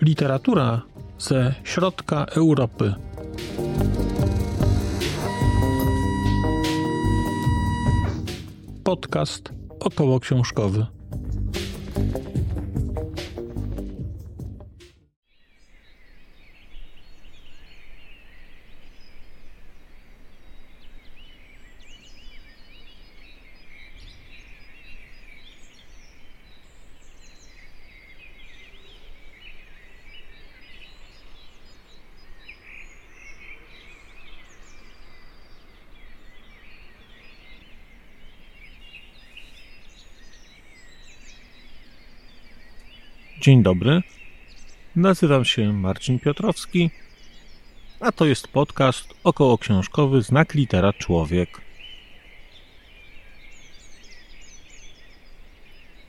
Literatura ze środka Europy. Podcast około książkowy. Dzień dobry. Nazywam się Marcin Piotrowski, a to jest podcast około książkowy Znak Litera Człowiek.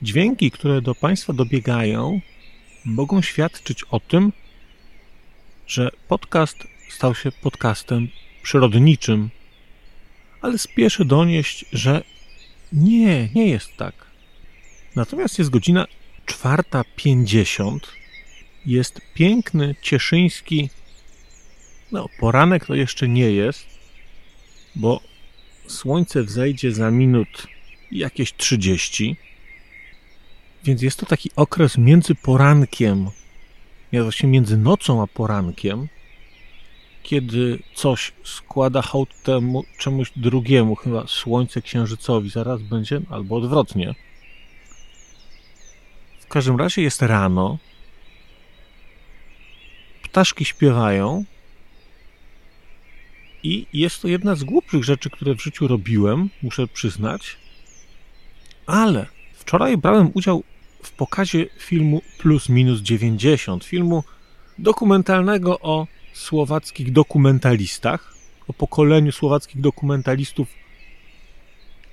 Dźwięki, które do Państwa dobiegają, mogą świadczyć o tym, że podcast stał się podcastem przyrodniczym, ale spieszę donieść, że nie, nie jest tak. Natomiast jest godzina 4.50 jest piękny, cieszyński. No, poranek to jeszcze nie jest, bo słońce wzejdzie za minut jakieś 30. Więc jest to taki okres między porankiem, ja właśnie między nocą a porankiem, kiedy coś składa hołd temu czemuś drugiemu, chyba słońce księżycowi zaraz będzie, albo odwrotnie. W każdym razie jest rano, ptaszki śpiewają i jest to jedna z głupszych rzeczy, które w życiu robiłem, muszę przyznać, ale wczoraj brałem udział w pokazie filmu Plus Minus 90, filmu dokumentalnego o słowackich dokumentalistach, o pokoleniu słowackich dokumentalistów,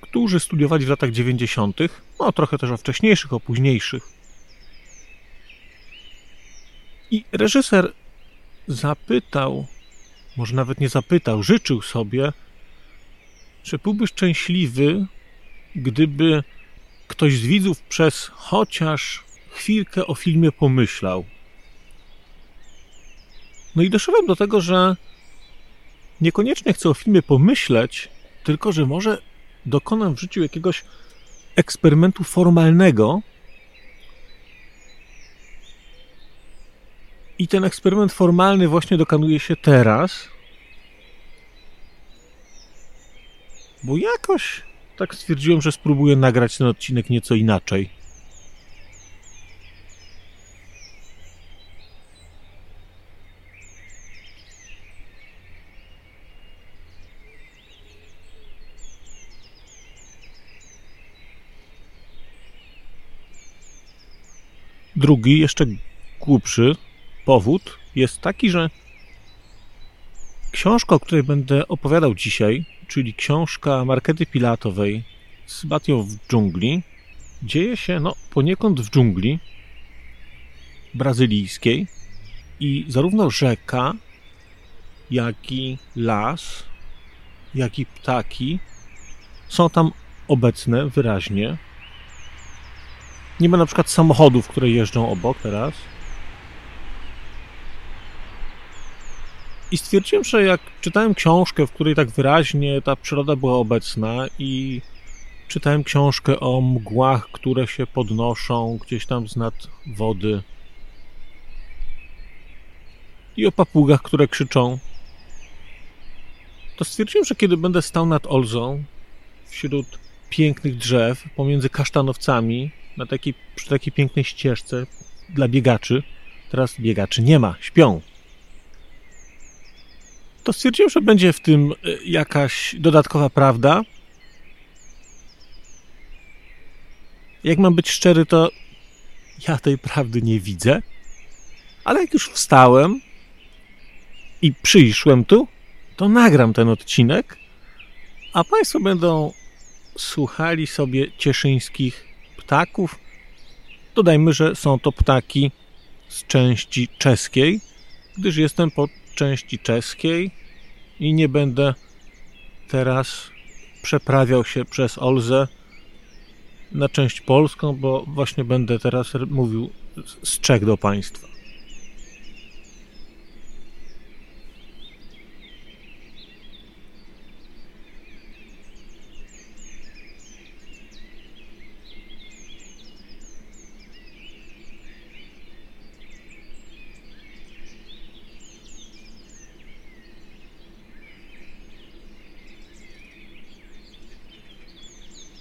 którzy studiowali w latach 90., no trochę też o wcześniejszych, o późniejszych. I reżyser zapytał, może nawet nie zapytał, życzył sobie, że byłby szczęśliwy, gdyby ktoś z widzów przez chociaż chwilkę o filmie pomyślał. No i doszedłem do tego, że niekoniecznie chcę o filmie pomyśleć, tylko że może dokonam w życiu jakiegoś eksperymentu formalnego. I ten eksperyment formalny właśnie dokonuje się teraz. Bo jakoś tak stwierdziłem, że spróbuję nagrać ten odcinek nieco inaczej. Drugi, jeszcze głupszy powód jest taki, że książka, o której będę opowiadał dzisiaj, czyli książka Markety Pilatowej z Batią w dżungli, dzieje się no, poniekąd w dżungli brazylijskiej i zarówno rzeka, jak i las, jak i ptaki są tam obecne wyraźnie. Nie ma na przykład samochodów, które jeżdżą obok teraz. I stwierdziłem, że jak czytałem książkę, w której tak wyraźnie ta przyroda była obecna i czytałem książkę o mgłach, które się podnoszą gdzieś tam z nad wody i o papugach, które krzyczą, to stwierdziłem, że kiedy będę stał nad Olzą wśród pięknych drzew, pomiędzy kasztanowcami, na takiej, przy takiej pięknej ścieżce dla biegaczy, teraz biegaczy nie ma, śpią, to stwierdziłem, że będzie w tym y, jakaś dodatkowa prawda. Jak mam być szczery, to ja tej prawdy nie widzę. Ale jak już wstałem i przyszłem tu, to nagram ten odcinek, a Państwo będą słuchali sobie cieszyńskich ptaków. Dodajmy, że są to ptaki z części czeskiej, gdyż jestem po części czeskiej i nie będę teraz przeprawiał się przez Olzę na część polską, bo właśnie będę teraz mówił z Czech do Państwa.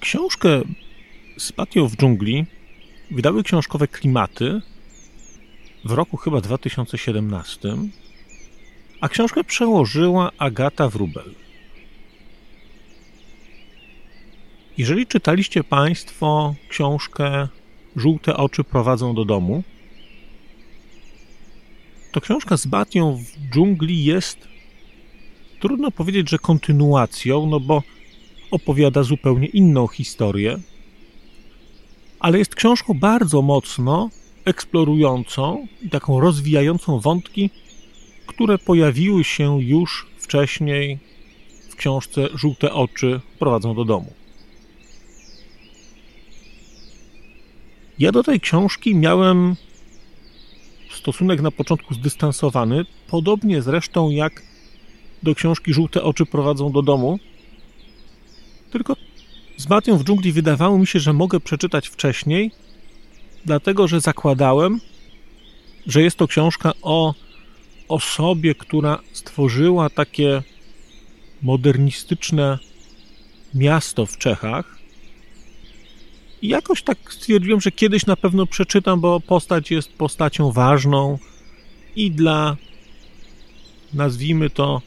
Książkę Spatio w dżungli wydały książkowe Klimaty w roku chyba 2017, a książkę przełożyła Agata Wrubel. Jeżeli czytaliście Państwo książkę Żółte oczy prowadzą do domu, to książka z Batią w dżungli jest trudno powiedzieć, że kontynuacją, no bo opowiada zupełnie inną historię, ale jest książką bardzo mocno eksplorującą i taką rozwijającą wątki, które pojawiły się już wcześniej w książce Żółte oczy prowadzą do domu. Ja do tej książki miałem stosunek na początku zdystansowany, podobnie zresztą jak do książki Żółte oczy prowadzą do domu, tylko z Batią w dżungli wydawało mi się, że mogę przeczytać wcześniej, dlatego że zakładałem, że jest to książka o osobie, która stworzyła takie modernistyczne miasto w Czechach. I jakoś tak stwierdziłem, że kiedyś na pewno przeczytam, bo postać jest postacią ważną i dla, nazwijmy to,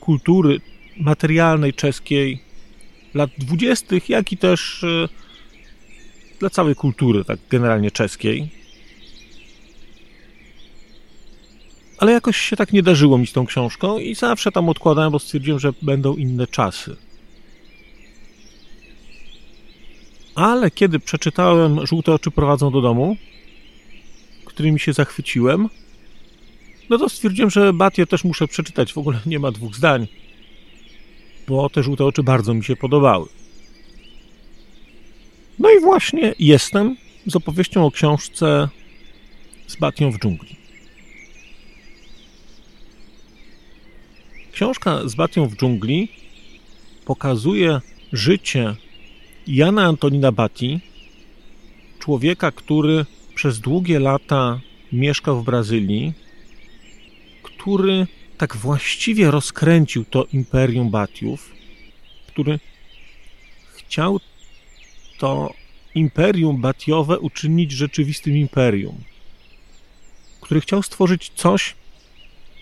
kultury materialnej czeskiej lat dwudziestych, jak i też e, dla całej kultury, tak generalnie czeskiej. Ale jakoś się tak nie darzyło mi z tą książką i zawsze tam odkładałem, bo stwierdziłem, że będą inne czasy. Ale kiedy przeczytałem Żółte oczy prowadzą do domu, którymi się zachwyciłem, no to stwierdziłem, że Batię też muszę przeczytać. W ogóle nie ma dwóch zdań bo te żółte oczy bardzo mi się podobały. No i właśnie jestem z opowieścią o książce z Batią w dżungli. Książka z Batią w dżungli pokazuje życie Jana Antonina Bati, człowieka, który przez długie lata mieszkał w Brazylii, który tak właściwie rozkręcił to imperium Batiów, który chciał to imperium batiowe uczynić rzeczywistym imperium, który chciał stworzyć coś,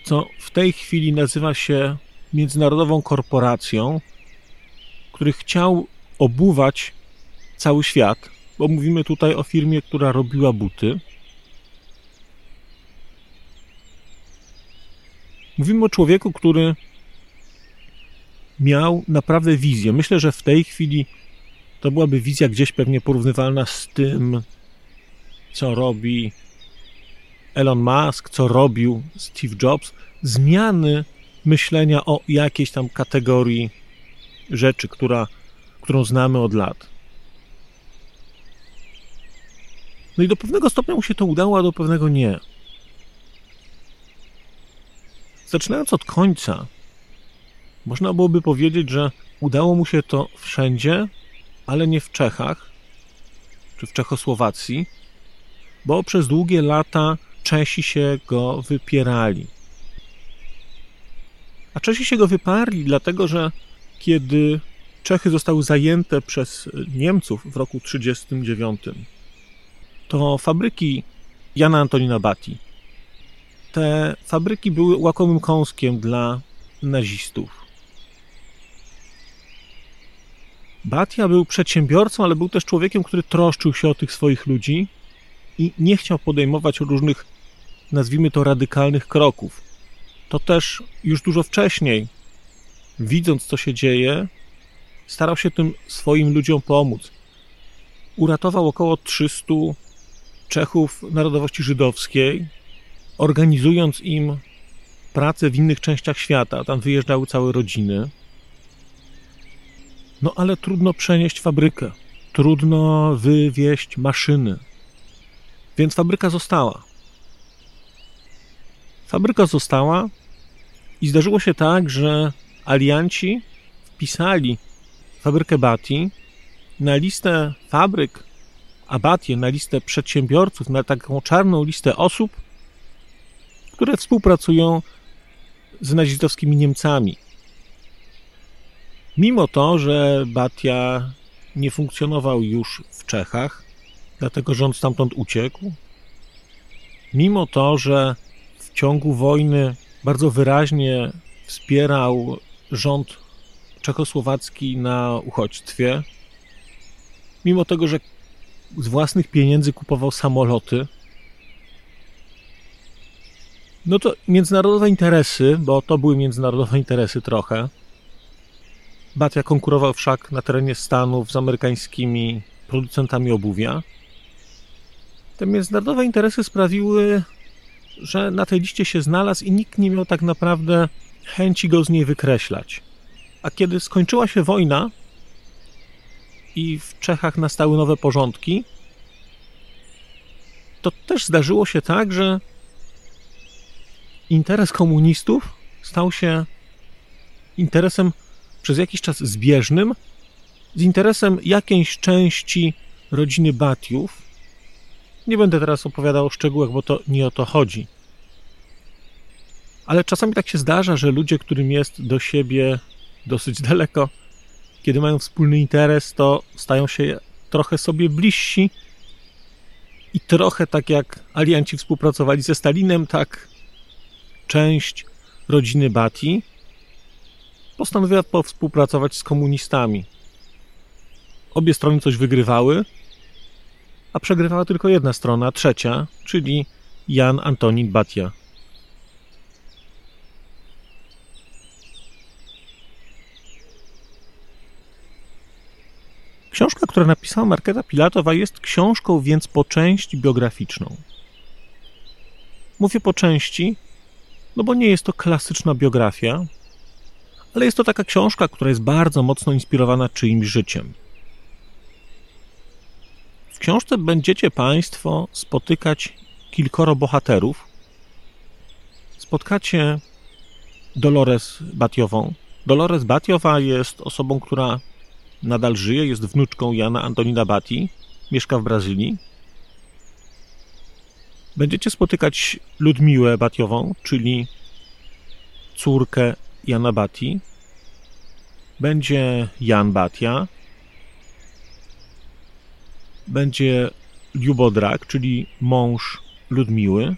co w tej chwili nazywa się międzynarodową korporacją, który chciał obuwać cały świat, bo mówimy tutaj o firmie, która robiła buty Mówimy o człowieku, który miał naprawdę wizję. Myślę, że w tej chwili to byłaby wizja gdzieś pewnie porównywalna z tym, co robi Elon Musk, co robił Steve Jobs. Zmiany myślenia o jakiejś tam kategorii rzeczy, która, którą znamy od lat. No i do pewnego stopnia mu się to udało, a do pewnego nie. Zaczynając od końca, można byłoby powiedzieć, że udało mu się to wszędzie, ale nie w Czechach czy w Czechosłowacji, bo przez długie lata Czesi się go wypierali. A Czesi się go wyparli, dlatego że kiedy Czechy zostały zajęte przez Niemców w roku 1939, to fabryki Jana Antonina Bati te fabryki były łakomym kąskiem dla nazistów. Batia był przedsiębiorcą, ale był też człowiekiem, który troszczył się o tych swoich ludzi i nie chciał podejmować różnych, nazwijmy to, radykalnych kroków. To też już dużo wcześniej, widząc co się dzieje, starał się tym swoim ludziom pomóc. Uratował około 300 Czechów narodowości żydowskiej, organizując im pracę w innych częściach świata. Tam wyjeżdżały całe rodziny. No ale trudno przenieść fabrykę, trudno wywieźć maszyny. Więc fabryka została. Fabryka została i zdarzyło się tak, że alianci wpisali fabrykę Bati na listę fabryk, Abatie, na listę przedsiębiorców, na taką czarną listę osób, które współpracują z nazistowskimi Niemcami. Mimo to, że Batia nie funkcjonował już w Czechach, dlatego on stamtąd uciekł, mimo to, że w ciągu wojny bardzo wyraźnie wspierał rząd czechosłowacki na uchodźstwie, mimo tego, że z własnych pieniędzy kupował samoloty, no to międzynarodowe interesy, bo to były międzynarodowe interesy trochę. Batia konkurował wszak na terenie Stanów z amerykańskimi producentami obuwia. Te międzynarodowe interesy sprawiły, że na tej liście się znalazł i nikt nie miał tak naprawdę chęci go z niej wykreślać. A kiedy skończyła się wojna i w Czechach nastały nowe porządki, to też zdarzyło się tak, że interes komunistów stał się interesem przez jakiś czas zbieżnym z interesem jakiejś części rodziny Batiów. Nie będę teraz opowiadał o szczegółach, bo to nie o to chodzi. Ale czasami tak się zdarza, że ludzie, którym jest do siebie dosyć daleko, kiedy mają wspólny interes, to stają się trochę sobie bliżsi i trochę tak jak alianci współpracowali ze Stalinem, tak część rodziny Bati postanowiła współpracować z komunistami. Obie strony coś wygrywały, a przegrywała tylko jedna strona, trzecia, czyli Jan Antonin Batia. Książka, którą napisała Marketa Pilatowa, jest książką więc po części biograficzną. Mówię po części, no bo nie jest to klasyczna biografia, ale jest to taka książka, która jest bardzo mocno inspirowana czyimś życiem. W książce będziecie Państwo spotykać kilkoro bohaterów. Spotkacie Dolores Batiową. Dolores Batiowa jest osobą, która nadal żyje, jest wnuczką Jana Antonina Bati, mieszka w Brazylii. Będziecie spotykać Ludmiłę Batiową, czyli córkę Jana Bati. Będzie Jan Batia. Będzie Ljubodrak, czyli mąż Ludmiły.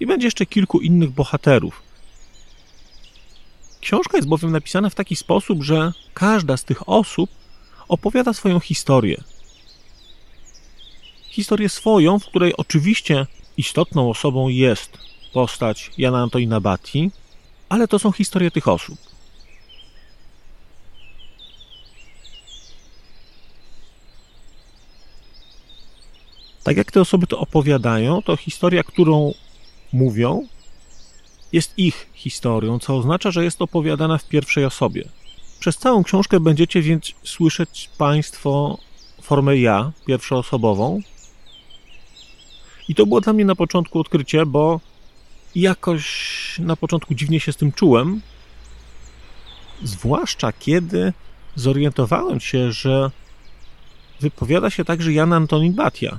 I będzie jeszcze kilku innych bohaterów. Książka jest bowiem napisana w taki sposób, że każda z tych osób opowiada swoją historię. Historię swoją, w której oczywiście istotną osobą jest postać Jana Antonina Batti, ale to są historie tych osób. Tak jak te osoby to opowiadają, to historia, którą mówią, jest ich historią, co oznacza, że jest opowiadana w pierwszej osobie. Przez całą książkę będziecie więc słyszeć Państwo formę ja, pierwszoosobową. I to było dla mnie na początku odkrycie, bo jakoś na początku dziwnie się z tym czułem. Zwłaszcza kiedy zorientowałem się, że wypowiada się także Jan Antonin Batia.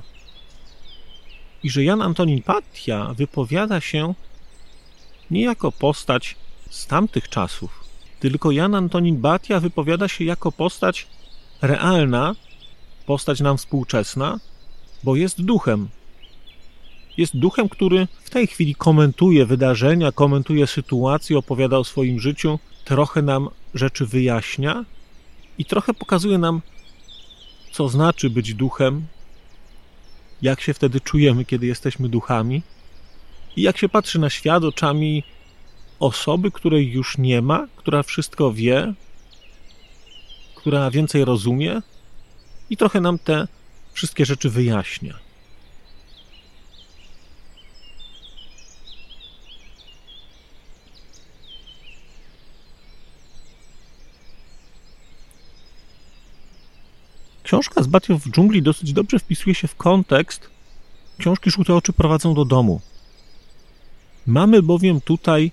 I że Jan Antonin Batia wypowiada się nie jako postać z tamtych czasów, tylko Jan Antonin Batia wypowiada się jako postać realna, postać nam współczesna, bo jest duchem. Jest duchem, który w tej chwili komentuje wydarzenia, komentuje sytuację, opowiada o swoim życiu, trochę nam rzeczy wyjaśnia i trochę pokazuje nam, co znaczy być duchem, jak się wtedy czujemy, kiedy jesteśmy duchami i jak się patrzy na świat oczami osoby, której już nie ma, która wszystko wie, która więcej rozumie i trochę nam te wszystkie rzeczy wyjaśnia. Książka z Batią w dżungli dosyć dobrze wpisuje się w kontekst książki Żółte oczy prowadzą do domu. Mamy bowiem tutaj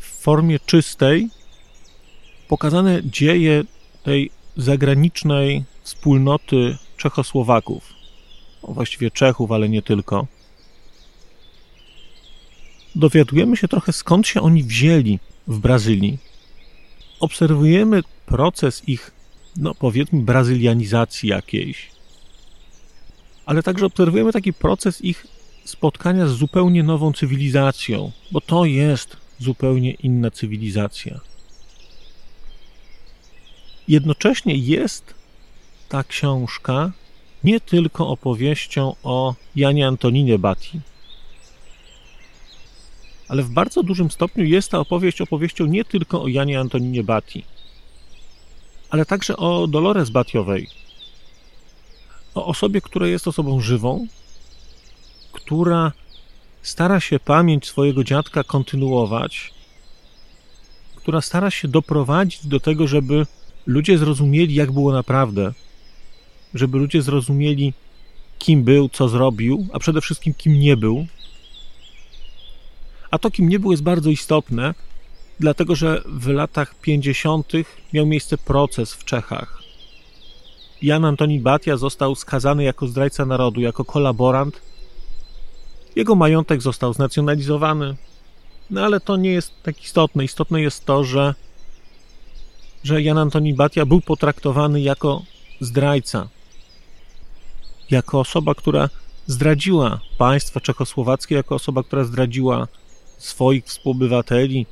w formie czystej pokazane dzieje tej zagranicznej wspólnoty Czechosłowaków, właściwie Czechów, ale nie tylko. Dowiadujemy się trochę skąd się oni wzięli w Brazylii. Obserwujemy proces ich, no powiedzmy, brazylianizacji jakiejś. Ale także obserwujemy taki proces ich spotkania z zupełnie nową cywilizacją, bo to jest zupełnie inna cywilizacja. Jednocześnie jest ta książka nie tylko opowieścią o Janie Antoninie Bati, ale w bardzo dużym stopniu jest ta opowieść opowieścią nie tylko o Janie Antoninie Bati, ale także o Dolores Batiowej, o osobie, która jest osobą żywą, która stara się pamięć swojego dziadka kontynuować, która stara się doprowadzić do tego, żeby ludzie zrozumieli, jak było naprawdę, żeby ludzie zrozumieli, kim był, co zrobił, a przede wszystkim kim nie był. A to, kim nie był, jest bardzo istotne, dlatego że w latach 50. miał miejsce proces w Czechach. Jan Antoni Batia został skazany jako zdrajca narodu, jako kolaborant. Jego majątek został znacjonalizowany, no ale to nie jest tak istotne. Istotne jest to, że, że Jan Antoni Batia był potraktowany jako zdrajca, jako osoba, która zdradziła państwo czechosłowackie, jako osoba, która zdradziła swoich współobywateli,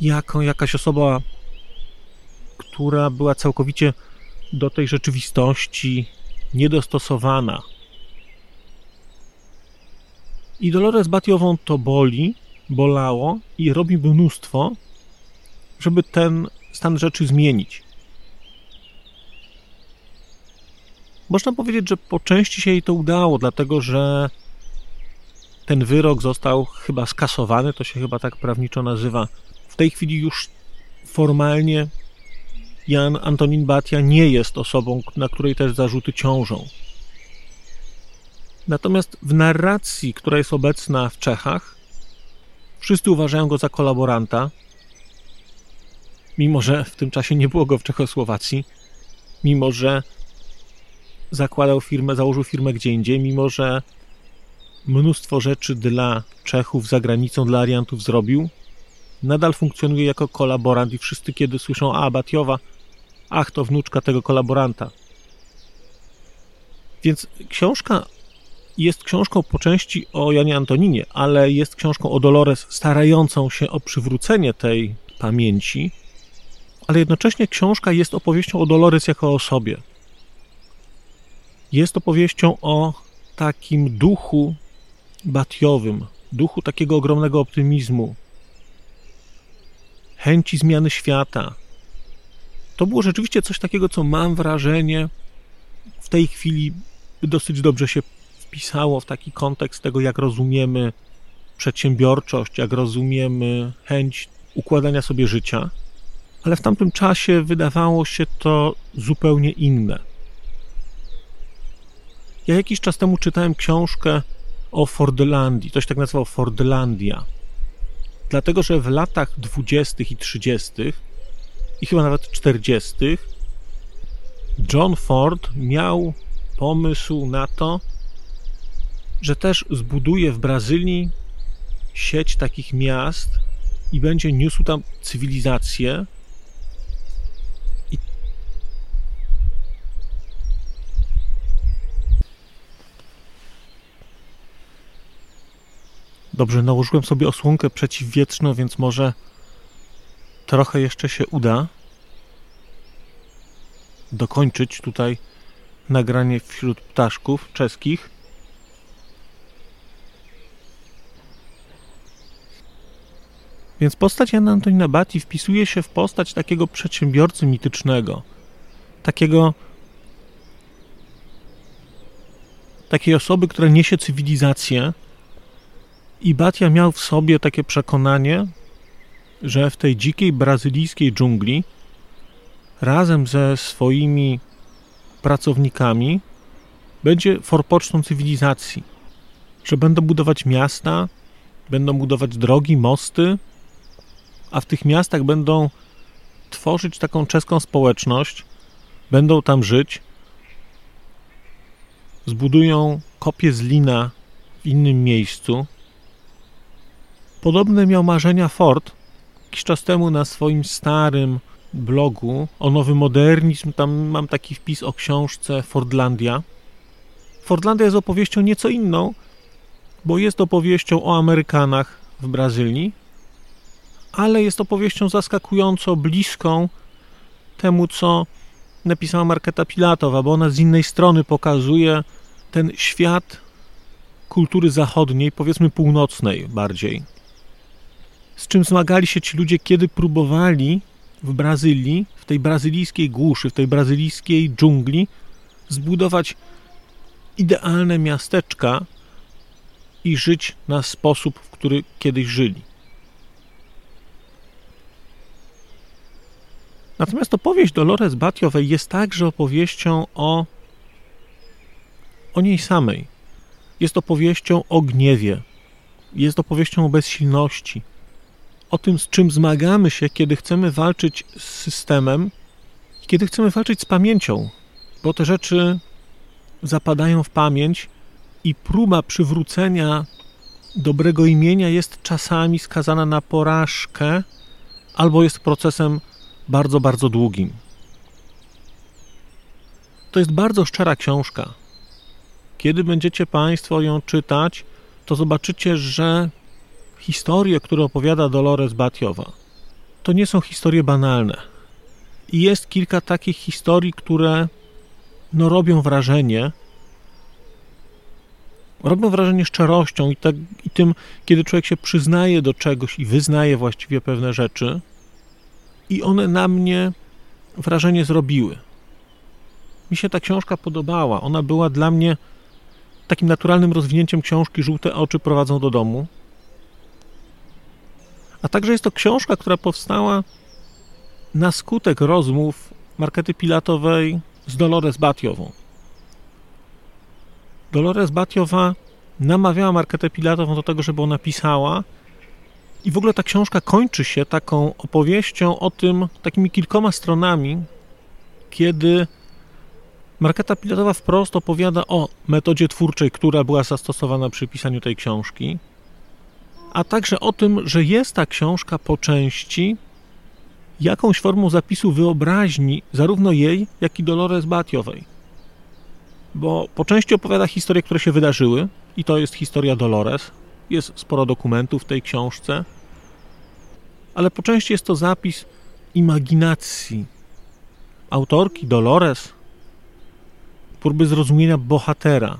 jako jakaś osoba, która była całkowicie do tej rzeczywistości niedostosowana. I Dolores Batiową to boli, bolało i robi mnóstwo, żeby ten stan rzeczy zmienić. Można powiedzieć, że po części się jej to udało, dlatego że ten wyrok został chyba skasowany, to się chyba tak prawniczo nazywa. Tej chwili już formalnie Jan Antonin Batia nie jest osobą, na której też zarzuty ciążą. Natomiast w narracji, która jest obecna w Czechach, wszyscy uważają go za kolaboranta, mimo że w tym czasie nie było go w Czechosłowacji, mimo że zakładał firmę, założył firmę gdzie indziej, mimo że mnóstwo rzeczy dla Czechów za granicą, dla Ariantów zrobił, nadal funkcjonuje jako kolaborant i wszyscy, kiedy słyszą, a Batiowa, ach, to wnuczka tego kolaboranta. Więc książka jest książką po części o Janie Antoninie, ale jest książką o Dolores starającą się o przywrócenie tej pamięci, ale jednocześnie książka jest opowieścią o Dolores jako osobie. Jest opowieścią o takim duchu batiowym, duchu takiego ogromnego optymizmu, chęci zmiany świata. To było rzeczywiście coś takiego, co mam wrażenie w tej chwili dosyć dobrze się wpisało w taki kontekst tego, jak rozumiemy przedsiębiorczość, jak rozumiemy chęć układania sobie życia, ale w tamtym czasie wydawało się to zupełnie inne. Ja jakiś czas temu czytałem książkę o Fordlandii, coś tak nazywał Fordlandia. Dlatego, że w latach 20. i 30. i chyba nawet 40. John Ford miał pomysł na to, że też zbuduje w Brazylii sieć takich miast i będzie niósł tam cywilizację. Dobrze, nałożyłem sobie osłonkę przeciwwietrzną, więc może trochę jeszcze się uda dokończyć tutaj nagranie wśród ptaszków czeskich. Więc postać Jana Antonina Bati wpisuje się w postać takiego przedsiębiorcy mitycznego, takiego takiej osoby, która niesie cywilizację. I Batia miał w sobie takie przekonanie, że w tej dzikiej brazylijskiej dżungli razem ze swoimi pracownikami będzie forpocztą cywilizacji, że będą budować miasta, będą budować drogi, mosty, a w tych miastach będą tworzyć taką czeską społeczność, będą tam żyć, zbudują kopię z lina w innym miejscu. Podobne miał marzenia Ford jakiś czas temu na swoim starym blogu o nowy modernizm. Tam mam taki wpis o książce Fordlandia. Fordlandia jest opowieścią nieco inną, bo jest opowieścią o Amerykanach w Brazylii, ale jest opowieścią zaskakująco bliską temu, co napisała Marketa Pilatowa, bo ona z innej strony pokazuje ten świat kultury zachodniej, powiedzmy północnej bardziej. Czym zmagali się ci ludzie, kiedy próbowali w Brazylii, w tej brazylijskiej głuszy, w tej brazylijskiej dżungli, zbudować idealne miasteczka i żyć na sposób, w który kiedyś żyli. Natomiast opowieść Dolores Batiowej jest także opowieścią o, o niej samej. Jest opowieścią o gniewie. Jest opowieścią o bezsilności. O tym, z czym zmagamy się, kiedy chcemy walczyć z systemem, kiedy chcemy walczyć z pamięcią, bo te rzeczy zapadają w pamięć i próba przywrócenia dobrego imienia jest czasami skazana na porażkę albo jest procesem bardzo, bardzo długim. To jest bardzo szczera książka. Kiedy będziecie Państwo ją czytać, to zobaczycie, że historie, które opowiada Dolores Batiowa, to nie są historie banalne. I jest kilka takich historii, które no, robią wrażenie. Robią wrażenie szczerością i, tak, i tym, kiedy człowiek się przyznaje do czegoś i wyznaje właściwie pewne rzeczy, i one na mnie wrażenie zrobiły. Mi się ta książka podobała. Ona była dla mnie takim naturalnym rozwinięciem książki Żółte oczy prowadzą do domu. A także jest to książka, która powstała na skutek rozmów Markety Pilatowej z Dolores Batiową. Dolores Batiowa namawiała Marketę Pilatową do tego, żeby ona pisała i w ogóle ta książka kończy się taką opowieścią o tym, takimi kilkoma stronami, kiedy Marketa Pilatowa wprost opowiada o metodzie twórczej, która była zastosowana przy pisaniu tej książki, a także o tym, że jest ta książka po części jakąś formą zapisu wyobraźni zarówno jej, jak i Dolores Batiowej. Bo po części opowiada historie, które się wydarzyły, i to jest historia Dolores, jest sporo dokumentów w tej książce, ale po części jest to zapis imaginacji autorki Dolores, próby zrozumienia bohatera,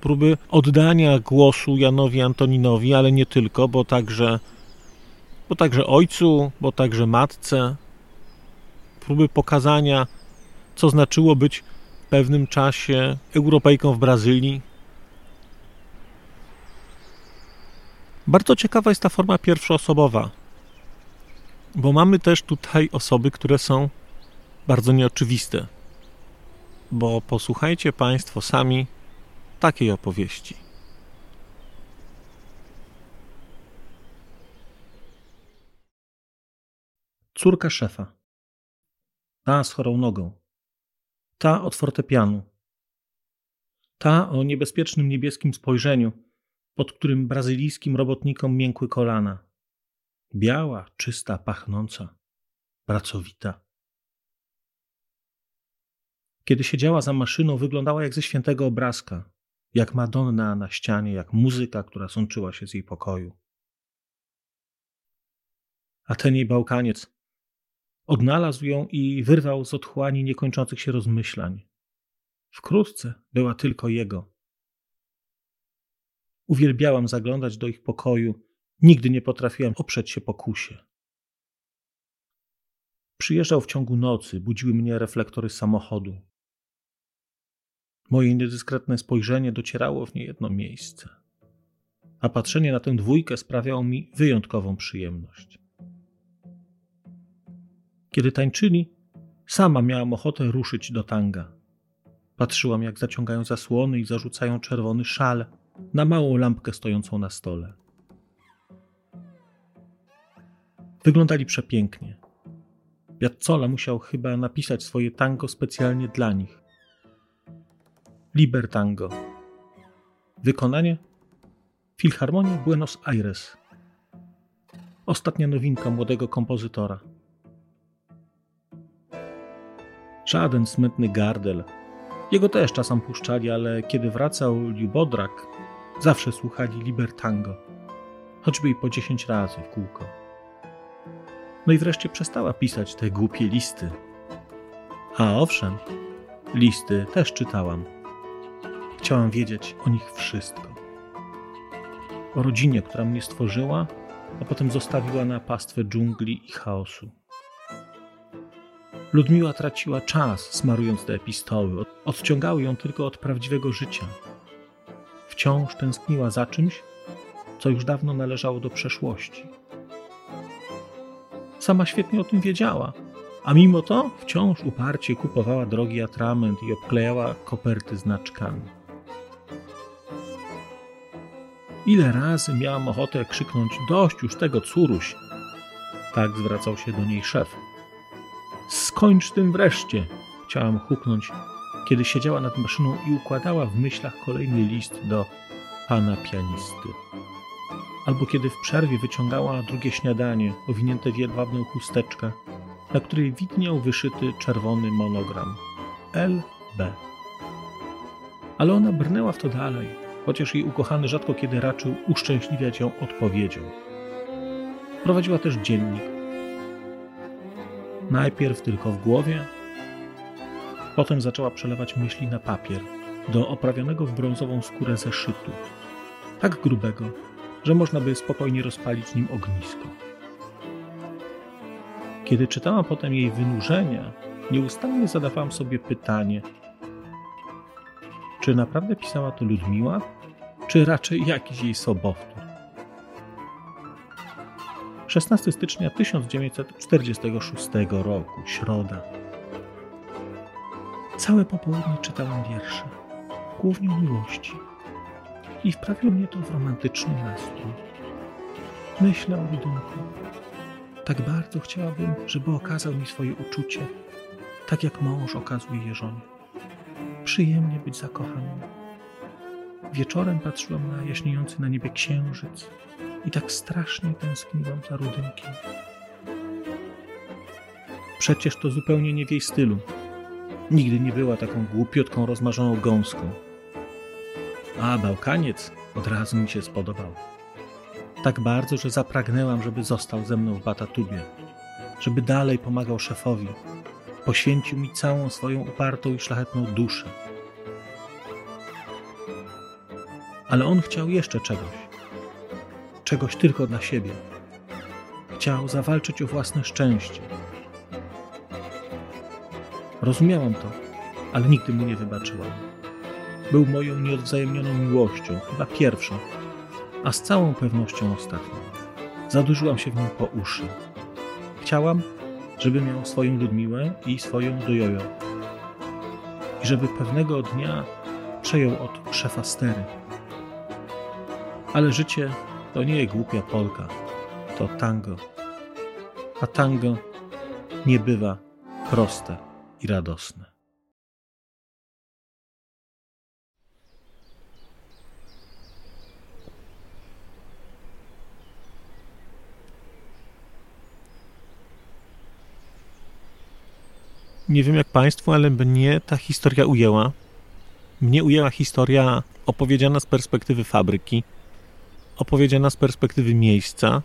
próby oddania głosu Janowi Antoninowi, ale nie tylko, bo także, bo także ojcu, bo także matce, próby pokazania, co znaczyło być w pewnym czasie Europejką w Brazylii, Bardzo ciekawa jest ta forma pierwszoosobowa, bo mamy też tutaj osoby, które są bardzo nieoczywiste. Bo posłuchajcie Państwo sami takiej opowieści. Córka szefa. Ta z chorą nogą. Ta od fortepianu. Ta o niebezpiecznym niebieskim spojrzeniu pod którym brazylijskim robotnikom miękły kolana. Biała, czysta, pachnąca, pracowita. Kiedy siedziała za maszyną, wyglądała jak ze świętego obrazka, jak Madonna na ścianie, jak muzyka, która sączyła się z jej pokoju. A ten jej Bałkaniec odnalazł ją i wyrwał z otchłani niekończących się rozmyślań. Wkrótce była tylko jego. Uwielbiałam zaglądać do ich pokoju, nigdy nie potrafiłam oprzeć się pokusie. Przyjeżdżał w ciągu nocy, budziły mnie reflektory samochodu. Moje niedyskretne spojrzenie docierało w niejedno miejsce, a patrzenie na tę dwójkę sprawiało mi wyjątkową przyjemność. Kiedy tańczyli, sama miałam ochotę ruszyć do tanga. Patrzyłam, jak zaciągają zasłony i zarzucają czerwony szal na małą lampkę stojącą na stole. Wyglądali przepięknie. Piazzolla musiał chyba napisać swoje tango specjalnie dla nich. Liber Tango. Wykonanie Filharmonia Buenos Aires. Ostatnia nowinka młodego kompozytora. Żaden smętny gardel. Jego też czasem puszczali, ale kiedy wracał Liubodrak, zawsze słuchali Liber Tango. Choćby i po dziesięć razy w kółko. No i wreszcie przestała pisać te głupie listy. A owszem, listy też czytałam. Chciałam wiedzieć o nich wszystko. O rodzinie, która mnie stworzyła, a potem zostawiła na pastwę dżungli i chaosu. Ludmiła traciła czas, smarując te epistoły, odciągały ją tylko od prawdziwego życia. Wciąż tęskniła za czymś, co już dawno należało do przeszłości. Sama świetnie o tym wiedziała, a mimo to wciąż uparcie kupowała drogi atrament i obklejała koperty znaczkami. Ile razy miałam ochotę krzyknąć: Dość już tego, curuś! Tak zwracał się do niej szef. Skończ tym wreszcie! Chciałam huknąć, kiedy siedziała nad maszyną i układała w myślach kolejny list do pana pianisty. Albo kiedy w przerwie wyciągała drugie śniadanie, owinięte w jedwabną chusteczkę, na której widniał wyszyty czerwony monogram LB. Ale ona brnęła w to dalej, chociaż jej ukochany rzadko kiedy raczył uszczęśliwiać ją odpowiedzią. Prowadziła też dziennik. Najpierw tylko w głowie, potem zaczęła przelewać myśli na papier, do oprawionego w brązową skórę zeszytu, tak grubego, że można by spokojnie rozpalić nim ognisko. Kiedy czytałam potem jej wynurzenia, nieustannie zadawałam sobie pytanie, czy naprawdę pisała to Ludmiła, czy raczej jakiś jej sobowtór? 16 stycznia 1946 roku, środa. Całe popołudnie czytałem wiersze, głównie o miłości. I wprawiło mnie to w romantyczny nastrój. Myślę o Widunku. Tak bardzo chciałabym, żeby okazał mi swoje uczucie, tak jak mąż okazuje je żonie. Przyjemnie być zakochanym. Wieczorem patrzyłam na jaśniejący na niebie księżyc i tak strasznie tęskniłam za Rudynkiem. Przecież to zupełnie nie w jej stylu. Nigdy nie była taką głupiotką, rozmarzoną gąską. A Bałkaniec od razu mi się spodobał. Tak bardzo, że zapragnęłam, żeby został ze mną w Batatubie, żeby dalej pomagał szefowi, poświęcił mi całą swoją upartą i szlachetną duszę. Ale on chciał jeszcze czegoś. Czegoś tylko dla siebie. Chciał zawalczyć o własne szczęście. Rozumiałam to, ale nigdy mu nie wybaczyłam. Był moją nieodwzajemnioną miłością, chyba pierwszą, a z całą pewnością ostatnią. Zadłużyłam się w nim po uszy. Chciałam, żeby miał swoją Ludmiłę i swoją Dojojo. I żeby pewnego dnia przejął od szefa stery. Ale życie to nie głupia polka, to tango. A tango nie bywa proste i radosne. Nie wiem jak Państwu, ale mnie ta historia ujęła. Mnie ujęła historia opowiedziana z perspektywy fabryki, opowiedziana z perspektywy miejsca.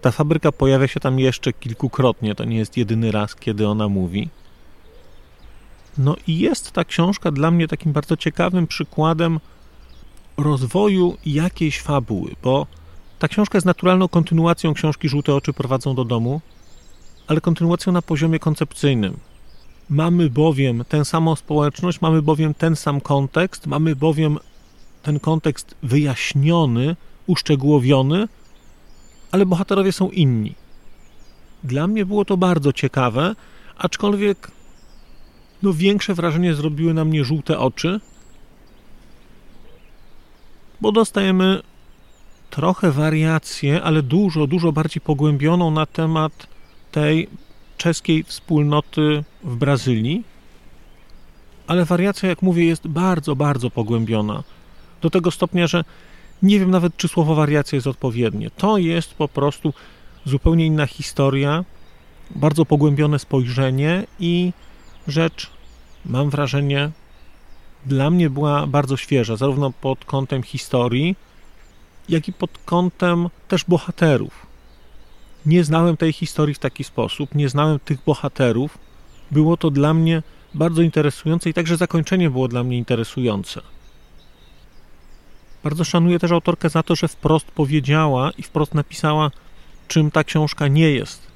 Ta fabryka pojawia się tam jeszcze kilkukrotnie, to nie jest jedyny raz, kiedy ona mówi. No i jest ta książka dla mnie takim bardzo ciekawym przykładem rozwoju jakiejś fabuły, bo ta książka jest naturalną kontynuacją książki Żółte oczy prowadzą do domu, ale kontynuacją na poziomie koncepcyjnym. Mamy bowiem tę samą społeczność, mamy bowiem ten sam kontekst, mamy bowiem ten kontekst wyjaśniony, uszczegółowiony, ale bohaterowie są inni. Dla mnie było to bardzo ciekawe, aczkolwiek no większe wrażenie zrobiły na mnie żółte oczy, bo dostajemy trochę wariację, ale dużo, dużo bardziej pogłębioną na temat tej czeskiej wspólnoty w Brazylii. Ale wariacja, jak mówię, jest bardzo, bardzo pogłębiona. Do tego stopnia, że nie wiem nawet, czy słowo wariacja jest odpowiednie. To jest po prostu zupełnie inna historia, bardzo pogłębione spojrzenie i rzecz, mam wrażenie, dla mnie była bardzo świeża, zarówno pod kątem historii, jak i pod kątem też bohaterów. Nie znałem tej historii w taki sposób, nie znałem tych bohaterów. Było to dla mnie bardzo interesujące i także zakończenie było dla mnie interesujące. Bardzo szanuję też autorkę za to, że wprost powiedziała i wprost napisała, czym ta książka nie jest.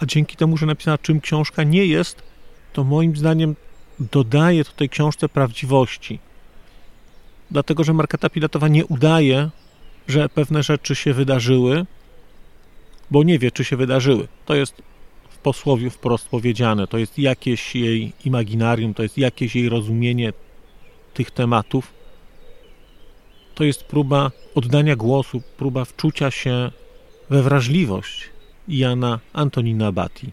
A dzięki temu, że napisała, czym książka nie jest, to moim zdaniem dodaje to tej książce prawdziwości. Dlatego, że Marketa Pilatowa nie udaje, że pewne rzeczy się wydarzyły, bo nie wie, czy się wydarzyły. To jest w posłowiu wprost powiedziane. To jest jakieś jej imaginarium, to jest jakieś jej rozumienie tych tematów. To jest próba oddania głosu, próba wczucia się we wrażliwość Jana Antonina Bati.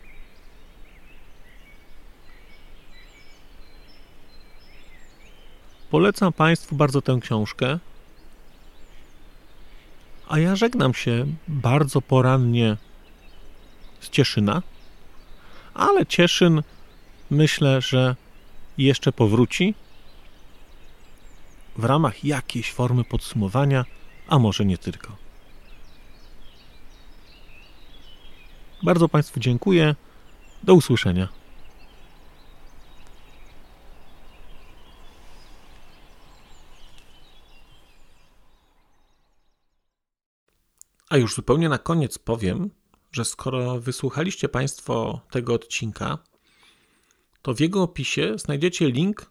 Polecam Państwu bardzo tę książkę. A ja żegnam się bardzo porannie z Cieszyna, ale Cieszyn myślę, że jeszcze powróci w ramach jakiejś formy podsumowania, a może nie tylko. Bardzo Państwu dziękuję. Do usłyszenia. A już zupełnie na koniec powiem, że skoro wysłuchaliście Państwo tego odcinka, to w jego opisie znajdziecie link